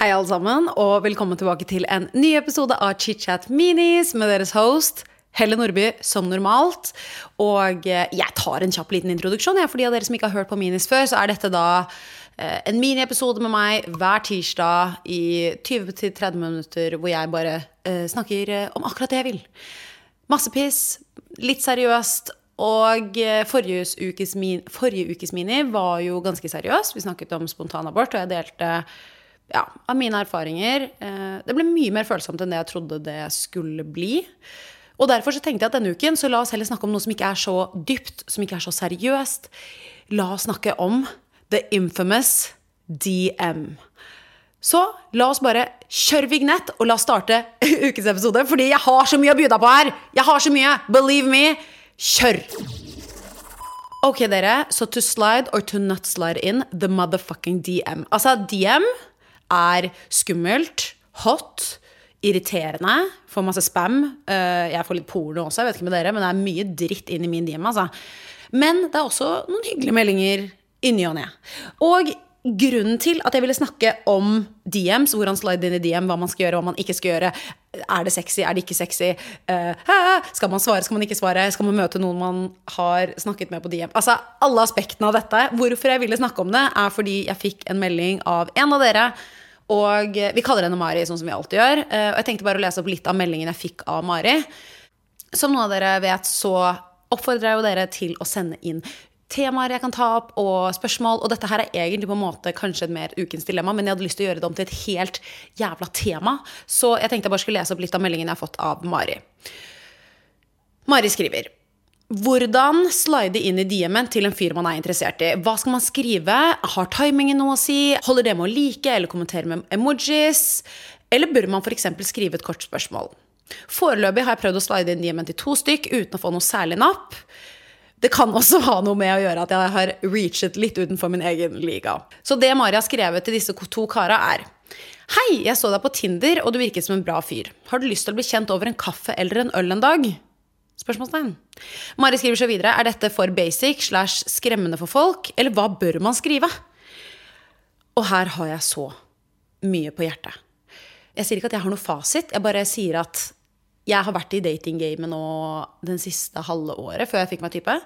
Hei, alle sammen, og velkommen tilbake til en ny episode av ChitChat Minis med deres host Helle Nordby, som normalt. Og eh, jeg tar en kjapp liten introduksjon. For de av dere som ikke har hørt på Minis før, så er dette da eh, en miniepisode med meg hver tirsdag i 20-30 minutter hvor jeg bare eh, snakker om akkurat det jeg vil. Masse piss, litt seriøst. Og eh, forrige ukes, min, forrige ukes mini var jo ganske seriøs. Vi snakket om spontanabort, og jeg delte ja, av mine erfaringer. Eh, det ble mye mer følsomt enn det jeg trodde det skulle bli. Og derfor så tenkte jeg at denne uken så la oss heller snakke om noe som ikke er så dypt, som ikke er så seriøst. La oss snakke om the infamous DM. Så la oss bare kjøre vignett, og la oss starte ukens episode. Fordi jeg har så mye å by deg på her! Jeg har så mye! Believe me! Kjør! Ok, dere. Så to slide or to not slide in the motherfucking DM. Altså, DM er skummelt, hot, irriterende, får masse spam. Eh, Jeg får litt porno også, jeg vet ikke med dere, men det er mye dritt inn i min DM, altså. Men det er også noen hyggelige meldinger i ny og ne. Og grunnen til at jeg ville snakke om DMs, hvordan slide inn i DM, hva man skal gjøre, hva man ikke skal gjøre, er det sexy, er det ikke sexy, Uh, skal man svare, skal man ikke svare, skal man møte noen man har snakket med på DM, altså alle aspektene av dette. Hvorfor jeg ville snakke om det, er fordi jeg fikk en melding av en av dere, og vi kaller henne Mari, sånn som vi alltid gjør. Uh, Og jeg tenkte bare å lese opp litt av meldingen jeg fikk av Mari. Som noen av dere vet, så oppfordrer jeg jo dere til å sende inn temaer jeg kan ta opp, og spørsmål. Og dette her er egentlig på en måte kanskje et mer ukens dilemma, men jeg hadde lyst til å gjøre det om til et helt jævla tema. Så jeg tenkte jeg bare skulle lese opp litt av meldingen jeg har fått av Mari. Mari skriver hvordan slide inn i DM-en til en fyr man er interessert i? Hva skal man skrive? Har timingen noe å si? Holder det med å like eller kommentere med emojis? Eller bør man f.eks. skrive et kort spørsmål? Foreløpig har jeg prøvd å slide inn DM-en til to stykk uten å få noe særlig napp. Det kan også ha noe med å gjøre at jeg har reachet litt utenfor min egen liga. Så det Mari har skrevet til disse to kara, er Hei, jeg så deg på Tinder, og du virket som en bra fyr. Har du lyst til å bli kjent over en kaffe eller en øl en dag? Spørsmålstegn. Mari skriver så videre. Er dette for basic slash skremmende for folk, eller hva bør man skrive? Og her har jeg så mye på hjertet. Jeg sier ikke at jeg har noe fasit, jeg bare sier at jeg har vært i datinggamet nå den siste halve året før jeg fikk meg type.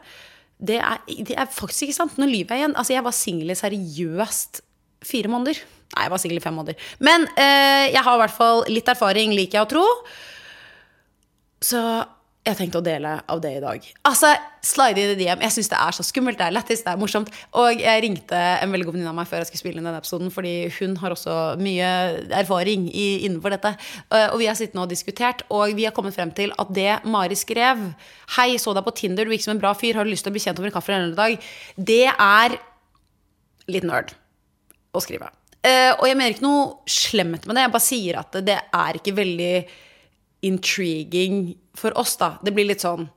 Det er, det er faktisk ikke sant. Nå lyver jeg igjen. Altså, jeg var singel i seriøst fire måneder. Nei, jeg var singel i fem måneder. Men eh, jeg har i hvert fall litt erfaring, liker jeg å tro. Så jeg tenkte å dele av det i dag. Altså, slide in the DM. Jeg syns det er så skummelt, det er lættis, det er morsomt. Og jeg ringte en veldig god venninne av meg før jeg skulle spille inn denne episoden, fordi hun har også mye erfaring i, innenfor dette. Eh, Og vi har sittet nå og diskutert, og vi har kommet frem til at det Mari skrev Hei, så deg på Tinder, du virker som en bra fyr, har du lyst til å bli kjent over en kaffe en dag? Det er litt nerd å skrive. Eh, og jeg mener ikke noe slemt med det, jeg bare sier at det er ikke veldig intriguing for oss, da. Det blir litt sånn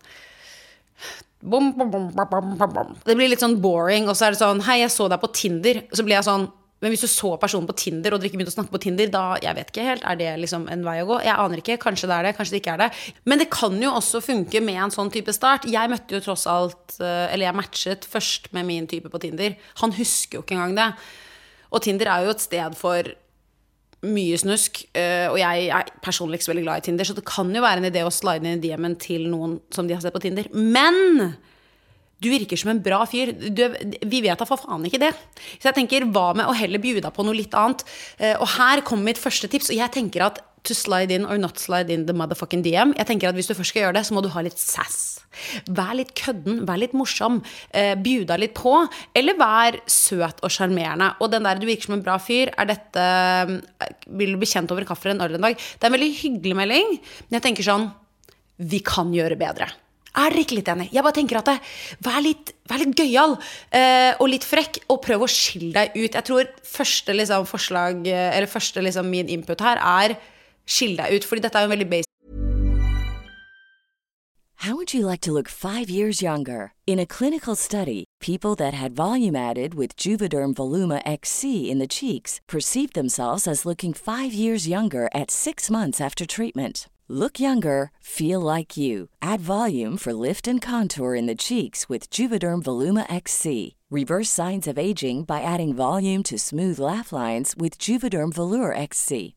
bom, bom, bom. Det blir litt sånn boring, og så er det sånn Hei, jeg så deg på Tinder. Så blir jeg sånn Men hvis du så personen på Tinder, og dere ikke begynte å snakke på Tinder, da Jeg vet ikke helt. Er det liksom en vei å gå? Jeg aner ikke. Kanskje det er det, kanskje det ikke er det. Men det kan jo også funke med en sånn type start. Jeg møtte jo tross alt eh, Eller jeg matchet først med min type på Tinder. Han husker jo ikke engang det. Og Tinder er jo et sted for mye snusk. eh, Og jeg er personlig ikke så veldig glad i Tinder, så det kan jo være en idé å slide inn i DM-en til noen som de har sett på Tinder. Men du virker som en bra fyr. Du, vi vet da for faen ikke det. Så jeg tenker, hva med å heller bjude deg på noe litt annet? Eh, Og her kommer mitt første tips, og jeg tenker at to slide in or not slide in the motherfucking DM. Jeg tenker at Hvis du først skal gjøre det, så må du ha litt sass. Vær litt kødden, vær litt morsom. Eh, Bjud deg litt på. Eller vær søt og sjarmerende. Og den der 'du virker som en bra fyr', er dette eh, Vil du bli kjent over kaffe en øl en dag? Det er en veldig hyggelig melding, men jeg tenker sånn Vi kan gjøre bedre. Er dere ikke litt enig? Jeg bare tenker at det, Vær litt, vær litt gøyal eh, og litt frekk, og prøv å skille deg ut. Jeg tror første liksom, forslag, eh, eller første liksom, min input her er deg ut. Fordi dette er jo veldig basic How would you like to look five years younger? In a clinical study, people that had volume added with Juvederm Voluma XC in the cheeks perceived themselves as looking five years younger at six months after treatment. Look younger, feel like you. Add volume for lift and contour in the cheeks with Juvederm Voluma XC. Reverse signs of aging by adding volume to smooth laugh lines with Juvederm Volure XC.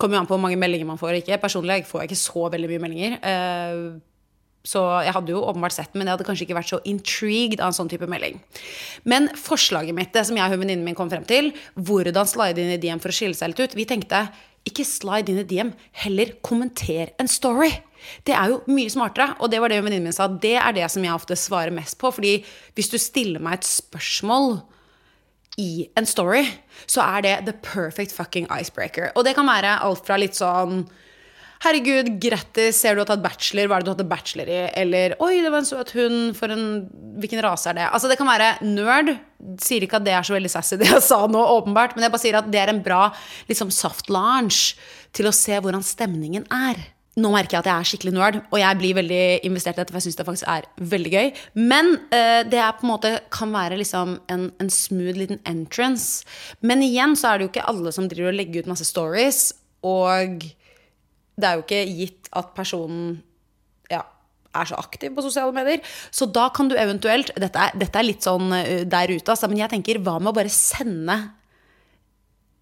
Kommer jo an på hvor mange meldinger man får. ikke. Personlig får jeg ikke så veldig mye meldinger. Eh, så jeg hadde jo åpenbart sett den, men jeg hadde kanskje ikke vært så intrigued av en sånn type melding. Men forslaget mitt, det som jeg og venninnen min kom frem til, hvordan slide inn i DM for å skille seg litt ut Vi tenkte ikke slide inn i DM, heller kommenter en story. Det er jo mye smartere, og det var det venninnen min sa. Det er det som jeg ofte svarer mest på. fordi hvis du stiller meg et spørsmål i en story, så er det the perfect fucking icebreaker. Og det kan være alt fra litt sånn Herregud, grattis, ser du har tatt bachelor, hva er det du har tatt bachelor i? Eller oi, det var en søt hund, for en Hvilken rase er det? Altså, det kan være nerd. Sier ikke at det er så veldig sassy, det jeg sa nå, åpenbart, men jeg bare sier at det er en bra liksom, soft launch til å se hvordan stemningen er. Nå merker jeg at jeg er skikkelig nerd, og jeg blir veldig investert i dette, for jeg syns det faktisk er veldig gøy. Men uh, det er på en måte kan være liksom en, en, smooth liten entrance. Men igjen så er det jo ikke alle som driver og legger ut masse stories, og det er jo ikke gitt at personen ja, er så aktiv på sosiale medier. Så da kan du eventuelt Dette er, dette er litt sånn uh, der ute, altså, men jeg tenker hva med å bare sende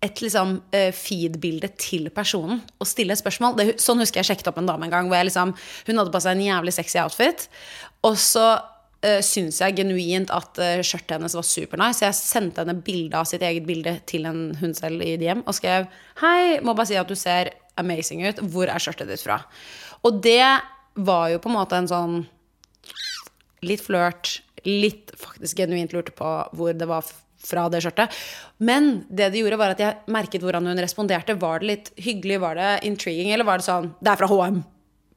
et liksom, uh, feed-bilde til personen og stille et spørsmål. Det, sånn husker jeg sjekket opp en dame en gang. hvor jeg liksom, Hun hadde på seg en jævlig sexy outfit. Og så uh, syns jeg genuint at uh, skjørtet hennes var supernice. Jeg sendte henne bilde av sitt eget bilde til en hun selv i DM og skrev Hei, må bare si at du ser amazing ut. Hvor er skjørtet ditt fra? Og det var jo på en måte en sånn litt flørt, litt faktisk genuint lurte på hvor det var fra det skjørtet. Men det det gjorde, var at jeg merket hvordan hun responderte. Var det litt hyggelig, var det intriguing, eller var det sånn Det er fra HM.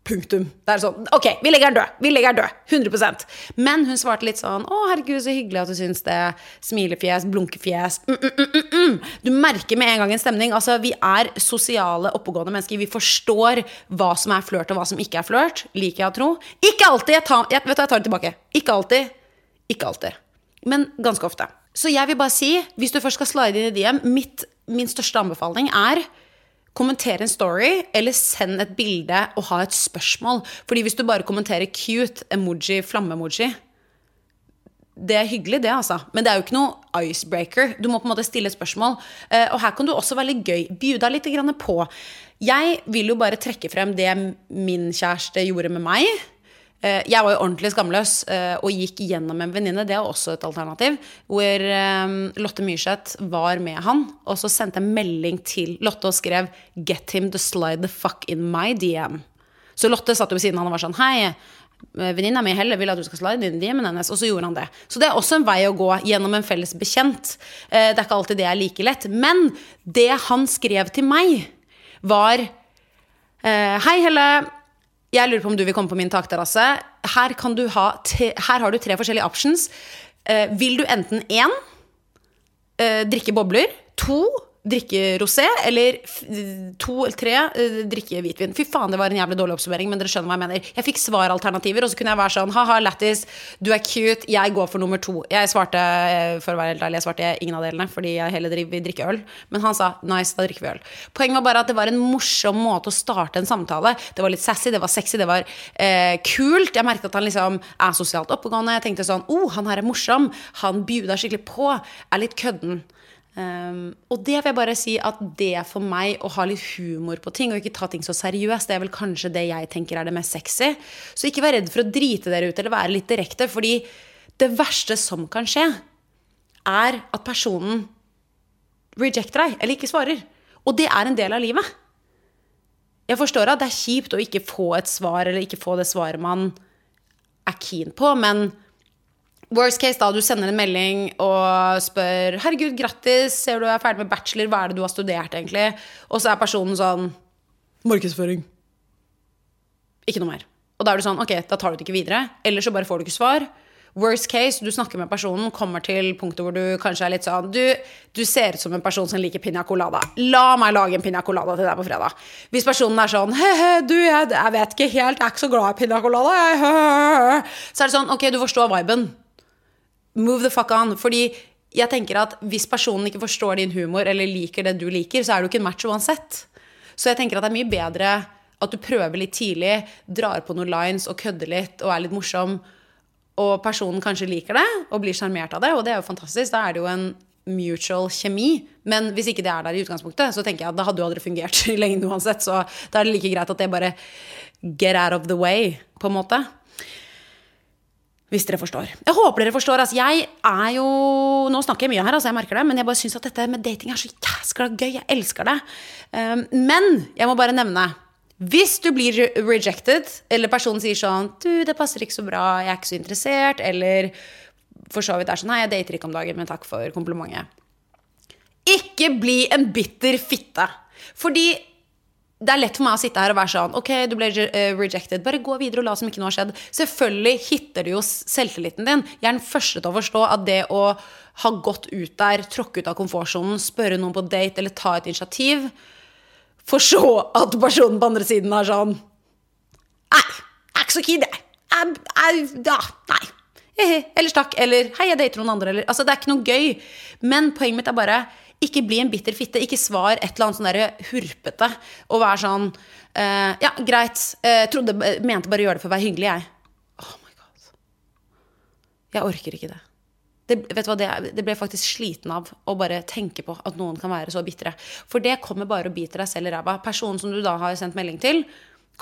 Punktum. Det er sånn Ok, vi legger den død! Vi legger den død! 100 Men hun svarte litt sånn Å, herregud, så hyggelig at du syns det. Smilefjes, blunkefjes. Mm, mm, mm, mm, mm. du merker med en gang en stemning. Altså, vi er sosiale, oppegående mennesker. Vi forstår hva som er flørt, og hva som ikke er flørt. Liker jeg å tro. Ikke alltid! Jeg, tar, jeg, vet du, jeg tar det tilbake. Ikke alltid. Ikke alltid. Men ganske ofte. Så jeg vil bare si, hvis du først skal slide inn i DM, mitt, min største anbefaling er Kommenter en story, eller send et bilde og ha et spørsmål. Fordi hvis du bare kommenterer cute, emoji, flamme-emoji Det er hyggelig, det, altså. Men det er jo ikke noe icebreaker. Du må på en måte stille et spørsmål. Eh, og her kan du også være litt gøy. Bjuda litt på. Jeg vil jo bare trekke frem det min kjæreste gjorde med meg. Eh, jeg var jo ordentlig skamløs eh, og gikk gjennom en venninne. Det er også et alternativ. Hvor eh, Lotte Myrseth var med han, og så sendte jeg melding til Lotte og skrev 'Get him to slide the fuck in my DM'. Så Lotte satt jo ved siden av han og var sånn 'Hei, venninna mi Helle vil at du skal slide inn DM-en hennes', og så gjorde han det. Så det er også en vei å gå gjennom en felles bekjent. Det er ikke alltid det er like lett. Men det han skrev til meg, var 'Hei, Helle'. Jeg lurer på om du vil komme på min takterrasse. her, her har du tre forskjellige options. Uh, vil du enten én uh, drikke bobler, to drikke rosé, eller to eller tre eh, drikke hvitvin. Fy faen, det var en jævlig dårlig oppsummering, men dere skjønner hva jeg mener. Jeg fikk svaralternativer, og så kunne jeg være sånn ha-ha, lættis, du er cute, jeg går for nummer to. Jeg svarte, eh, for å være helt ærlig, jeg svarte ingen av delene, fordi jeg heller vil drikke øl. Men han sa nice, da drikker vi øl. Poenget var bare at det var en morsom måte å starte en samtale. Det var litt sassy, det var sexy, det var eh, kult. Jeg merket at han liksom er sosialt oppegående. Jeg tenkte sånn, oh, han her er morsom. Han bjuda skikkelig på. Er litt kødden. Um, og det vil jeg bare si at det for meg å ha litt humor på ting og ikke ta ting så seriøst, det er vel kanskje det jeg tenker er det mest sexy. Så ikke vær redd for å drite dere ut eller være litt direkte, fordi det verste som kan skje, er at personen rejecter deg eller ikke svarer. Og det er en del av livet. Jeg forstår at det er kjipt å ikke få et svar eller ikke få det svaret man er keen på, men Worst case da, du sender en melding og spør Herregud, grattis, ser du er ferdig med bachelor, hva er det du har studert egentlig? Og så er personen sånn Markedsføring. Ikke noe mer. Og da er du sånn, ok, da tar du det ikke videre. Eller så bare får du ikke svar. Worst case, du snakker med personen, kommer til punktet hvor du kanskje er litt sånn Du, du ser ut som en person som liker piña colada. La meg lage en piña colada til deg på fredag. Hvis personen er sånn He-he, du, jeg, jeg vet ikke helt, jeg er ikke så glad i piña colada, jeg. He-he. Så er det sånn, ok, du forstår viben move the fuck on. Fordi jeg tenker at hvis personen ikke forstår din humor eller liker det du liker, så er du ikke en match uansett. Så jeg tenker at det er mye bedre at du prøver litt tidlig, drar på noen lines og kødder litt og er litt morsom, og personen kanskje liker det og blir sjarmert av det, og det er jo fantastisk. Da er det jo en mutual kjemi. Men hvis ikke det er der i utgangspunktet, så tenker jeg at det hadde jo aldri fungert i uansett. Så da er det like greit at det bare get out of the way, på en måte. Hvis dere forstår. Jeg håper dere forstår. Altså, jeg er jo Nå snakker jeg mye her, altså, jeg merker det, men jeg bare syns at dette med dating er så jæskla gøy. Jeg elsker det. Um, men jeg må bare nevne hvis du blir rejected, eller personen sier sånn Du, det passer ikke så bra, jeg er ikke så interessert, eller for så vidt er sånn Nei, jeg dater ikke om dagen, men takk for komplimentet. Ikke bli en bitter fitte. Fordi det er lett for meg å sitte her og være sånn Ok, du ble eh, rejected. Bare gå videre og la som ikke noe har skjedd. Selvfølgelig hitter du jo selvtilliten din. Jeg er den første til å forstå at det å ha gått ut der, tråkke ut av komfortsonen, spørre noen på date eller ta et initiativ For så at personen på andre siden er sånn Nei, jeg er ikke så keen, jeg. Ja, nei. Ellers takk. Eller hei, jeg dater noen andre. Eller, altså, det er ikke noe gøy. Men poenget mitt er bare ikke bli en bitter fitte. Ikke svar et eller annet sånn derre hurpete. Og vær sånn uh, Ja, greit. Uh, trodde, mente bare å gjøre det for å være hyggelig, jeg. Oh my god. Jeg orker ikke det. Det, vet du hva, det, det ble jeg faktisk sliten av å bare tenke på at noen kan være så bitre. For det kommer bare å bite deg selv i ræva. Personen som du da har sendt melding til,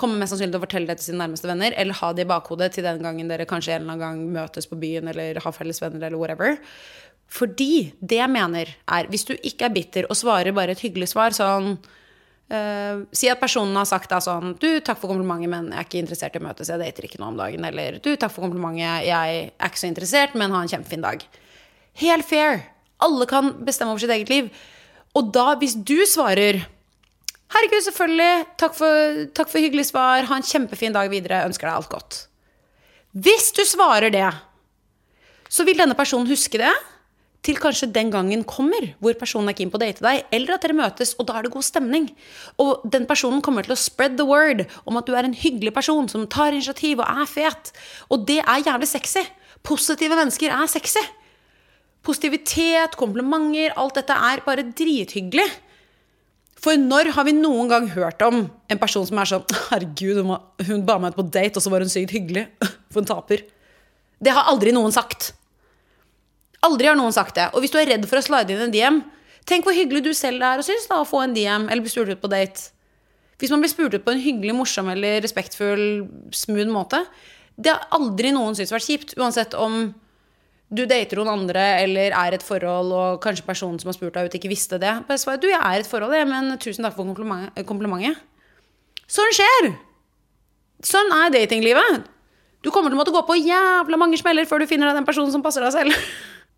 kommer mest sannsynlig til å fortelle det til sine nærmeste venner, eller ha det i bakhodet til den gangen dere kanskje en eller annen gang møtes på byen, eller har felles venner, eller whatever. Fordi det jeg mener er, hvis du ikke er bitter og svarer bare et hyggelig svar, sånn Uh, Si at personen har sagt da sånn Du, takk for komplimentet, men jeg er ikke interessert i å møtes. Jeg dater ikke nå om dagen. Eller du, takk for komplimentet, jeg er ikke så interessert, men ha en kjempefin dag. Helt fair. Alle kan bestemme over sitt eget liv. Og da, hvis du svarer Herregud, selvfølgelig. Takk for, takk for hyggelig svar. Ha en kjempefin dag videre. Ønsker deg alt godt. Hvis du svarer det, så vil denne personen huske det til kanskje den gangen kommer hvor personen er keen på å date deg, eller at dere møtes, og da er det god stemning. Og den personen kommer til å spread the word om at du er en hyggelig person som tar initiativ og er fet. Og det er jævlig sexy. Positive mennesker er sexy. Positivitet, komplimenter, alt dette er bare drithyggelig. For når har vi noen gang hørt om en person som er sånn Herregud, hun, ba meg ut på date, og så var hun sykt hyggelig. For en taper. Det har aldri noen sagt. Aldri har noen sagt det. Og hvis du er redd for å slide inn en DM, tenk hvor hyggelig du selv er og syns da å få en DM eller bli spurt ut på date. Hvis man blir spurt ut på en hyggelig, morsom eller respektfull, smooth måte, det har aldri noen syntes vært kjipt. Uansett om du dater noen andre eller er et forhold, og kanskje personen som har spurt deg ut, ikke visste det. Bare svar du, jeg er et forhold, jeg, men tusen takk for kompliment- komplimentet. Sånn skjer! Sånn er datinglivet. Du kommer til å måtte gå på jævla mange smeller før du finner deg den personen som passer deg selv.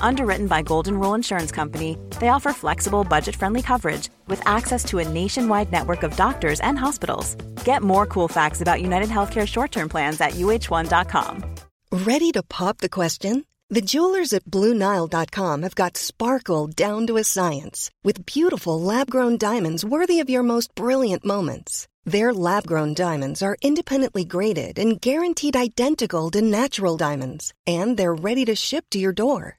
Underwritten by Golden Rule Insurance Company, they offer flexible, budget friendly coverage with access to a nationwide network of doctors and hospitals. Get more cool facts about United Healthcare short term plans at uh1.com. Ready to pop the question? The jewelers at BlueNile.com have got sparkle down to a science with beautiful lab grown diamonds worthy of your most brilliant moments. Their lab grown diamonds are independently graded and guaranteed identical to natural diamonds, and they're ready to ship to your door.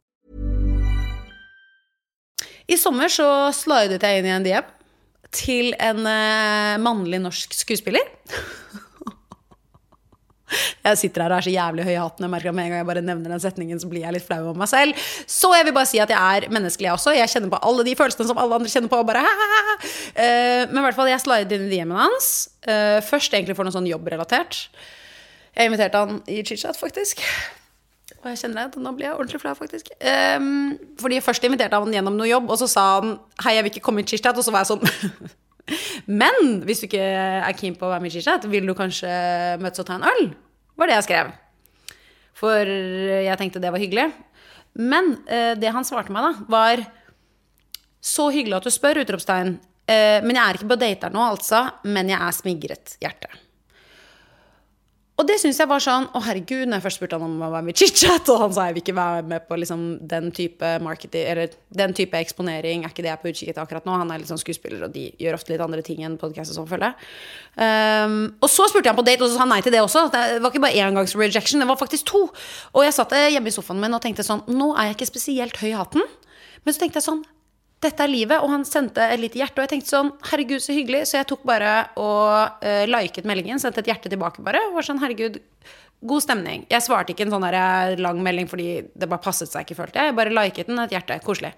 I sommer så slidet jeg inn i en DM til en uh, mannlig norsk skuespiller. Jeg sitter her og er så jævlig høy i hatten. Jeg merker at Med en gang jeg bare nevner den setningen, så blir jeg litt flau over meg selv. Så jeg vil bare si at jeg er menneskelig, jeg også. Jeg kjenner på alle de følelsene som alle andre kjenner på. Bare, uh, men i hvert fall, jeg slidet inn i DM-en hans. Uh, først egentlig for noe sånn jobbrelatert. Jeg inviterte han i chit-chat, faktisk. Og jeg kjenner at nå blir jeg ordentlig flau, faktisk. Um, fordi Først inviterte han gjennom noe jobb, og så sa han hei, jeg vil ikke komme i chit-chat. Og så var jeg sånn Men hvis du ikke er keen på å være med i chit-chat, vil du kanskje møtes og ta en øl? Var det jeg skrev. For jeg tenkte det var hyggelig. Men uh, det han svarte meg, da, var Så hyggelig at du spør, utropstegn. Uh, men jeg er ikke på dater nå, altså. Men jeg er smigret hjerte. Og det syns jeg var sånn Å, herregud, når jeg først spurte han om å være med i chit-chat, og han sa jeg vil ikke være med på liksom, den type marketing, eller den type eksponering, er ikke det jeg er på utkikk etter akkurat nå. Han er litt sånn skuespiller, og de gjør ofte litt andre ting enn podkast og sånn, føler jeg. Um, og så spurte jeg han på date, og så sa han nei til det også. Det var ikke bare engangs rejection, det var faktisk to. Og jeg satt hjemme i sofaen min og tenkte sånn Nå er jeg ikke spesielt høy i hatten. Men så tenkte jeg sånn dette er livet. Og han sendte et lite hjerte. Og jeg tenkte sånn, herregud, så hyggelig. Så jeg tok bare og uh, liket meldingen, sendte et hjerte tilbake bare. Og var sånn, herregud, god stemning. Jeg svarte ikke en sånn der lang melding fordi det bare passet seg ikke, følte jeg. Jeg bare liket den, et hjerte. Koselig.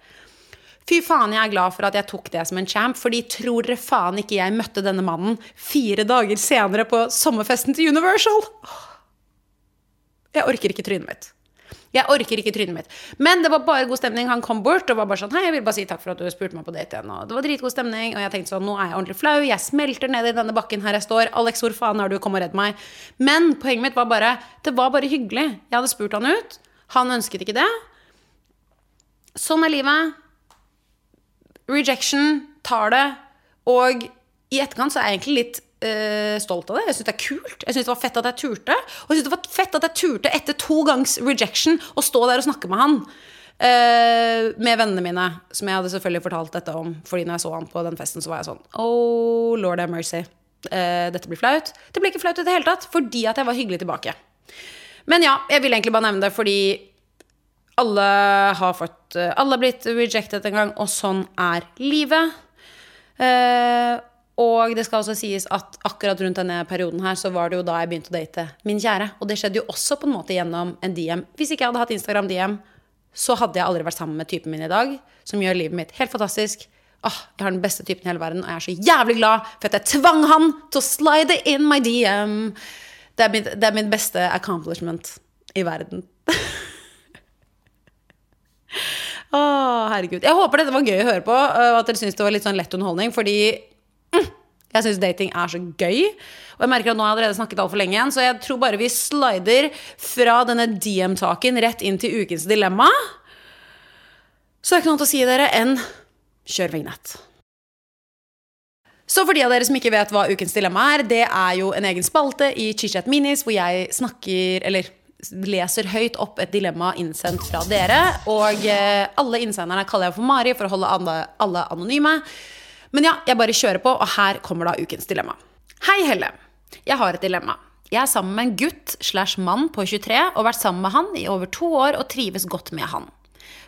Fy faen, jeg er glad for at jeg tok det som en champ, fordi tror dere faen ikke jeg møtte denne mannen fire dager senere på sommerfesten til Universal? Jeg orker ikke trynet mitt. Jeg orker ikke trynet mitt. Men det var bare god stemning. Han kom bort og var bare sånn Hei, jeg vil bare si takk for at du spurte meg på date igjen. Og det var dritgod stemning. Og jeg tenkte sånn Nå er jeg ordentlig flau. Jeg smelter ned i denne bakken her jeg står. Alex, hvor faen er du? Kom og redd meg. Men poenget mitt var bare Det var bare hyggelig. Jeg hadde spurt han ut. Han ønsket ikke det. Sånn er livet. Rejection. Tar det. Og i etterkant så er jeg egentlig litt uh, stolt av det. Jeg syns det er kult. Jeg syns det var fett at jeg turte. Og jeg synes det var fett at jeg turte etter to gangs rejection å stå der og snakke med han. Uh, med vennene mine, som jeg hadde selvfølgelig fortalt dette om. Fordi når jeg så han på den festen, så var jeg sånn Oh, lord have mercy. Uh, dette blir flaut. Det ble ikke flaut i det hele tatt, fordi at jeg var hyggelig tilbake. Men ja, jeg vil egentlig bare nevne det fordi alle har fått Alle har blitt rejected en gang, og sånn er livet. Uh, og det skal også sies at akkurat rundt denne perioden her så var det jo da jeg begynte å date min kjære. Og det skjedde jo også på en måte gjennom en DM. Hvis ikke jeg hadde hatt Instagram DM, så hadde jeg aldri vært sammen med typen min i dag, som gjør livet mitt helt fantastisk. Åh, jeg har den beste typen i hele verden, og jeg er så jævlig glad for at jeg tvang han til å slide in my DM. Det er, mitt, det er min beste accomplishment i verden. Å, herregud. Jeg håper dette var gøy å høre på, og at dere syntes det var litt sånn lett underholdning. Fordi jeg syns dating er så gøy. Og jeg merker at nå har jeg allerede snakket altfor lenge igjen, så jeg tror bare vi slider fra denne DM-taken rett inn til ukens dilemma. Så det er ikke noe annet å si dere enn kjør vignett. Så for de av dere som ikke vet hva ukens dilemma er, det er jo en egen spalte i Chichat Minis hvor jeg snakker, eller leser høyt opp et dilemma innsendt fra dere. Og eh, alle innsenderne kaller jeg for Mari for å holde alle, alle anonyme. Men ja, jeg bare kjører på, og her kommer da ukens dilemma. Hei, Helle. Jeg har et dilemma. Jeg er sammen med en gutt slash mann på 23 og vært sammen med han i over to år og trives godt med han.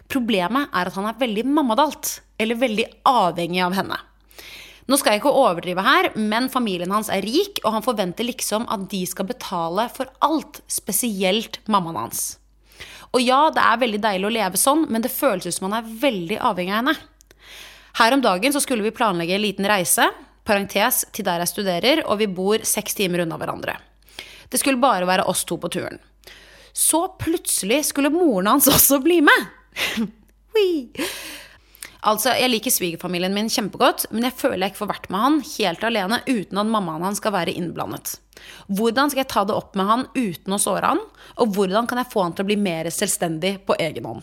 Problemet er at han er veldig mammadalt, eller veldig avhengig av henne. Nå skal jeg ikke overdrive her, men familien hans er rik, og han forventer liksom at de skal betale for alt, spesielt mammaen hans. Og ja, det er veldig deilig å leve sånn, men det føles ut som han er veldig avhengig av henne. Her om dagen så skulle vi planlegge en liten reise, parentes til der jeg studerer, og vi bor seks timer unna hverandre. Det skulle bare være oss to på turen. Så plutselig skulle moren hans også bli med. Altså, Jeg liker svigerfamilien min kjempegodt, men jeg føler jeg ikke får vært med han helt alene uten at mammaen hans skal være innblandet. Hvordan skal jeg ta det opp med han uten å såre han? Og hvordan kan jeg få han til å bli mer selvstendig på egen hånd?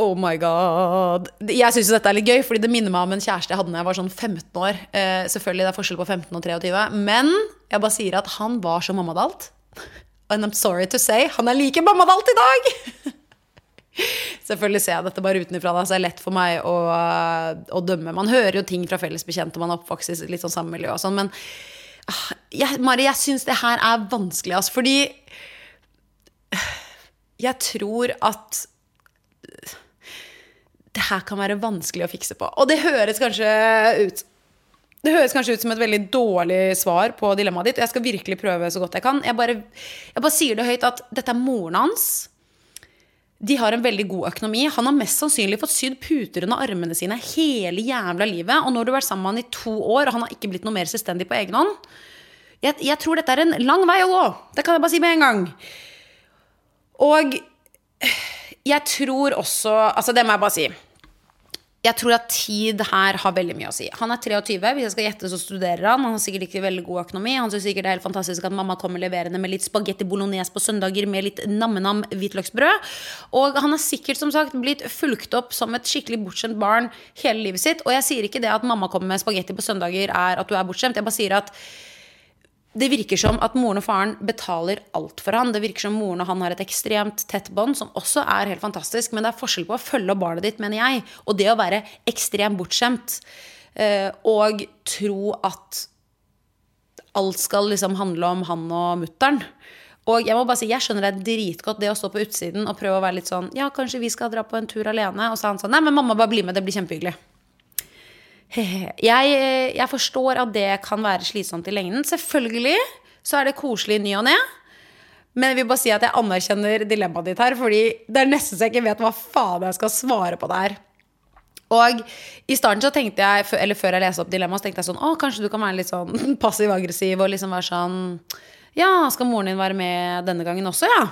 Oh my god. Jeg syns dette er litt gøy, fordi det minner meg om en kjæreste jeg hadde da jeg var sånn 15 år. Eh, selvfølgelig det er forskjell på 15 og 23, men jeg bare sier at han var så mammadalt. And I'm sorry to say, han er like mammadalt i dag! Selvfølgelig ser jeg dette bare utenfra, så det er lett for meg å, å, dømme. Man hører jo ting fra fellesbekjente, man er oppvokst i litt sånn samme miljø og sånn, men ah, jeg, Mari, jeg syns det her er vanskelig, altså, fordi jeg tror at det her kan være vanskelig å fikse på. Og det høres kanskje ut det høres kanskje ut som et veldig dårlig svar på dilemmaet ditt. Jeg skal virkelig prøve så godt jeg kan. Jeg bare, jeg bare sier det høyt at dette er moren hans. De har en veldig god økonomi. Han har mest sannsynlig fått sydd puter under armene sine hele jævla livet. Og nå har du vært sammen med han i to år, og han har ikke blitt noe mer selvstendig på egen hånd. Jeg, jeg tror dette er en lang vei å gå. Det kan jeg bare si med en gang. Og jeg tror også Altså, det må jeg bare si jeg tror at tid her har veldig mye å si. Han er 23. Hvis jeg skal gjette, så studerer han. Han har sikkert ikke veldig god økonomi. Han syns sikkert det er helt fantastisk at mamma kommer leverende med litt spagetti bolognese på søndager med litt nam-nam hvitløksbrød. Og han har sikkert som sagt blitt fulgt opp som et skikkelig bortskjemt barn hele livet sitt. Og jeg sier ikke det at mamma kommer med spagetti på søndager er at du er bortskjemt. Jeg bare sier at det virker som at moren og faren betaler alt for han. Det virker som moren og han har et ekstremt tett bånd, som også er helt fantastisk. Men det er forskjell på å følge opp barnet ditt, mener jeg, og det å være ekstremt bortskjemt. Eh, og tro at alt skal liksom handle om han og mutter'n. Og jeg må bare si, jeg skjønner det dritgodt, det å stå på utsiden og prøve å være litt sånn Ja, kanskje vi skal dra på en tur alene? Og så er han sånn Nei, men mamma, bare bli med, det blir kjempehyggelig. Jeg, jeg, forstår at det kan være slitsomt i lengden. Selvfølgelig så er det koselig i ny og ne. Men jeg vil bare si at jeg anerkjenner dilemmaet ditt her, fordi det er nesten så jeg ikke vet hva faen jeg skal svare på det her. Og i starten så tenkte jeg, eller før jeg leste opp dilemmaet, så tenkte jeg sånn Å, kanskje du kan være litt sånn passiv-aggressiv og liksom være sånn Ja, skal moren din være med denne gangen også, ja?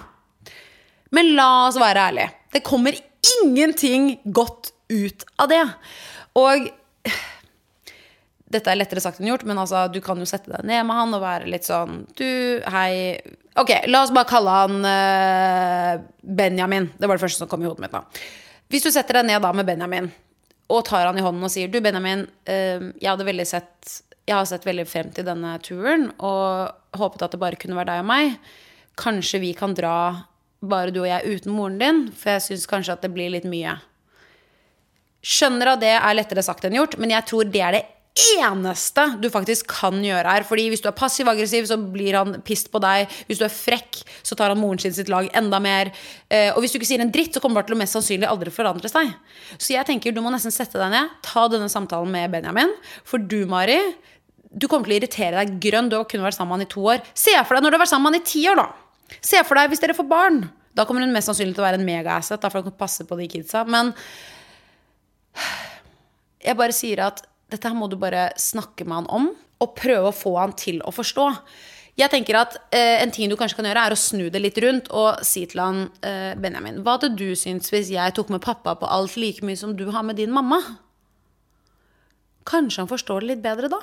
Men la oss være ærlige. Det kommer ingenting godt ut av det. Og dette er lettere sagt enn gjort, men altså, du kan jo sette deg ned med han og være litt sånn Du, hei Ok, la oss bare kalle han uh, Benjamin. Det var det første som kom i hodet mitt. da Hvis du setter deg ned da med Benjamin og tar han i hånden og sier Du, Benjamin, uh, jeg hadde veldig sett Jeg har sett veldig frem til denne turen og håpet at det bare kunne være deg og meg. Kanskje vi kan dra bare du og jeg uten moren din, for jeg syns kanskje at det blir litt mye. Skjønner at det er lettere sagt enn gjort, men jeg tror det er det eneste du faktisk kan gjøre her. Fordi hvis du er passiv-aggressiv, så blir han pissed på deg. Hvis du er frekk, så tar han moren sin sitt lag enda mer. Eh, og hvis du ikke sier en dritt, så kommer det til å mest sannsynlig aldri forandre seg. Så jeg tenker du må nesten sette deg ned, ta denne samtalen med Benjamin. For du, Mari, du kommer til å irritere deg grønn. Du har kun vært sammen med han i to år. Se for deg når du har vært sammen med han i ti år, da. Se for deg hvis dere får barn. Da kommer hun mest sannsynlig til å være en mega-asset, for kan passe på de kidsa. Men jeg bare sier at dette her må du bare snakke med han om, og prøve å få han til å forstå. Jeg tenker at eh, En ting du kanskje kan gjøre, er å snu det litt rundt og si til han eh, Benjamin, hva hadde du syntes hvis jeg tok med pappa på alt like mye som du har med din mamma? Kanskje han forstår det litt bedre da?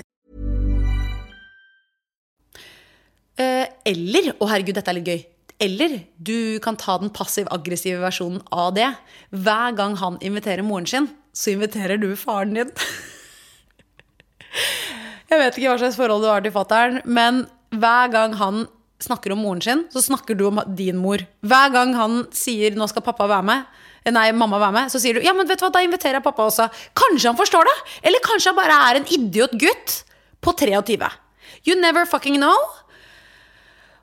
Eller Å, herregud, dette er litt gøy. Eller du kan ta den passiv-aggressive versjonen av det. Hver gang han inviterer moren sin, så inviterer du faren din. Jeg vet ikke hva slags forhold du har til fattern, men hver gang han snakker om moren sin, så snakker du om din mor. Hver gang han sier 'nå skal pappa være med', nei, mamma være med, så sier du 'ja, men vet du hva, da inviterer jeg pappa også'. Kanskje han forstår det? Eller kanskje han bare er en idiot gutt på 23. You never fucking know.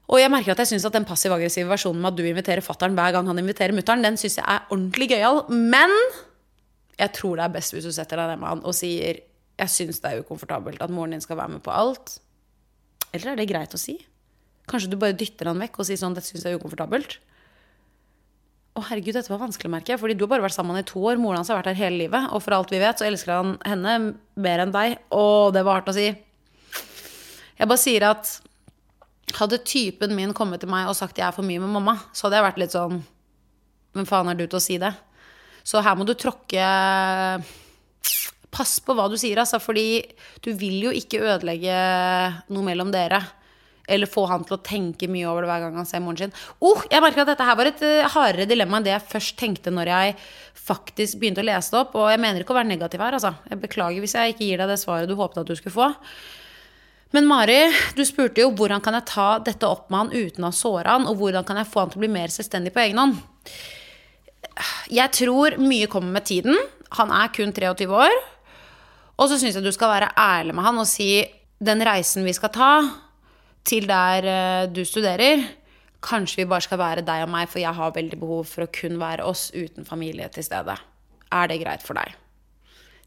Og jeg merker at jeg synes at den passiv-aggressive versjonen med at du inviterer fattern hver gang han inviterer mutter'n, den syns jeg er ordentlig gøyal. Men jeg tror det er best hvis du setter deg ned med han og sier jeg syns det er ukomfortabelt at moren din skal være med på alt. Eller er det greit å si? Kanskje du bare dytter han vekk og sier sånn dette syns jeg er ukomfortabelt. Å herregud, dette var vanskelig, merker jeg. Fordi du har bare vært sammen i to år. Moren hans har vært her hele livet. Og for alt vi vet, så elsker han henne mer enn deg. Å, det var hardt å si. Jeg bare sier at hadde typen min kommet til meg og sagt jeg er for mye med mamma, så hadde jeg vært litt sånn Hvem faen er du til å si det? Så her må du tråkke Pass på hva du sier, altså, fordi du vil jo ikke ødelegge noe mellom dere. Eller få han til å tenke mye over det hver gang han ser moren sin. Oh, jeg merker at dette her var et uh, hardere dilemma enn det jeg først tenkte når jeg faktisk begynte å lese det opp. Og jeg mener ikke å være negativ her, altså. Jeg beklager hvis jeg ikke gir deg det svaret du håpet at du skulle få. Men Mari, du spurte jo hvordan kan jeg ta dette opp med han uten å såre han, og hvordan kan jeg få han til å bli mer selvstendig på egen hånd? Jeg tror mye kommer med tiden. Han er kun 23 år. Og så syns jeg du skal være ærlig med han og si den reisen vi skal ta til der eh, du studerer, kanskje vi bare skal være deg og meg, for jeg har veldig behov for å kun være oss uten familie til stede. Er det greit for deg?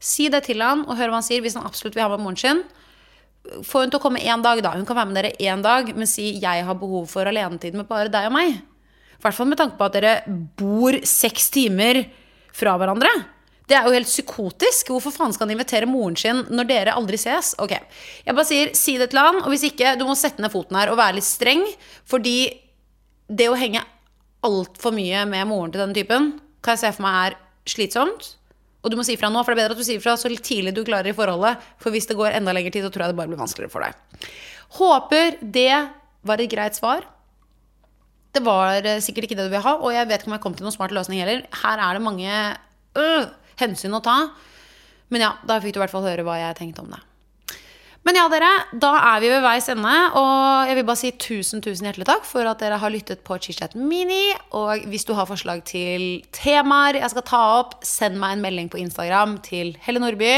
Si det til han, og hør hva han sier. Hvis han absolutt vil ha med moren sin, få hun til å komme én dag, da. Hun kan være med dere én dag, men si 'jeg har behov for alenetid med bare deg og meg'. I hvert fall med tanke på at dere bor seks timer fra hverandre. Det er jo helt psykotisk. Hvorfor faen skal han invitere moren sin når dere aldri ses? Ok, Jeg bare sier si det til han, og hvis ikke, du må sette ned foten her og være litt streng. Fordi det å henge altfor mye med moren til denne typen, kan jeg se for meg er slitsomt. Og du må si fra nå, for det er bedre at du sier fra så tidlig du klarer i forholdet. For hvis det går enda lengre tid, så tror jeg det bare blir vanskeligere for deg. Håper det var et greit svar. Det var sikkert ikke det du vil ha, og jeg vet ikke om jeg kom til noen smart løsning heller. Her er det mange øh, hensyn å ta. Men ja, da fikk du i hvert fall høre hva jeg tenkte om det. Men ja, dere, da er vi ved veis ende. Og jeg vil bare si tusen tusen hjertelig takk for at dere har lyttet på ChitChat Mini. Og hvis du har forslag til temaer jeg skal ta opp, send meg en melding på Instagram til Helle Nordby.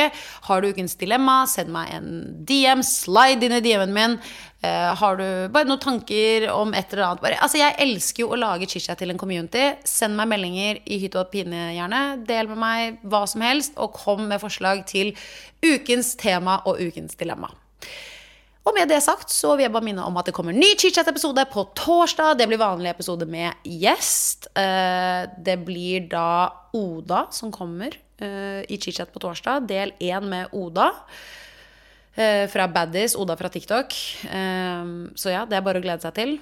Har du ukens dilemma, send meg en DM. Slide inn i DM-en min. Uh, har du bare noen tanker om et eller annet bare, altså Jeg elsker jo å lage chit-chat til en community. Send meg meldinger i hytte og pine, gjerne. Del med meg hva som helst, og kom med forslag til ukens tema og ukens dilemma. Og med det sagt så vil jeg bare minne om at det kommer ny chit-chat-episode på torsdag. Det blir vanlig episode med gjest. Eh, det blir da Oda som kommer eh, i chit-chat på torsdag. Del én med Oda. Eh, fra Baddies. Oda fra TikTok. Så ja, det er bare å glede seg til.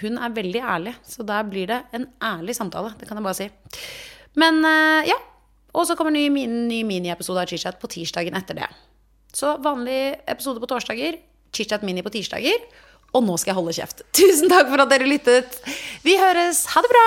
Hun er veldig ærlig, så der blir det en ærlig samtale. Det kan jeg bare si. Men ja. Og så kommer ny, ny miniepisode av chit-chat på tirsdagen etter det. Så vanlig episode på torsdager, chit-chat mini på tirsdager. Og nå skal jeg holde kjeft. Tusen takk for at dere lyttet. Vi høres. Ha det bra!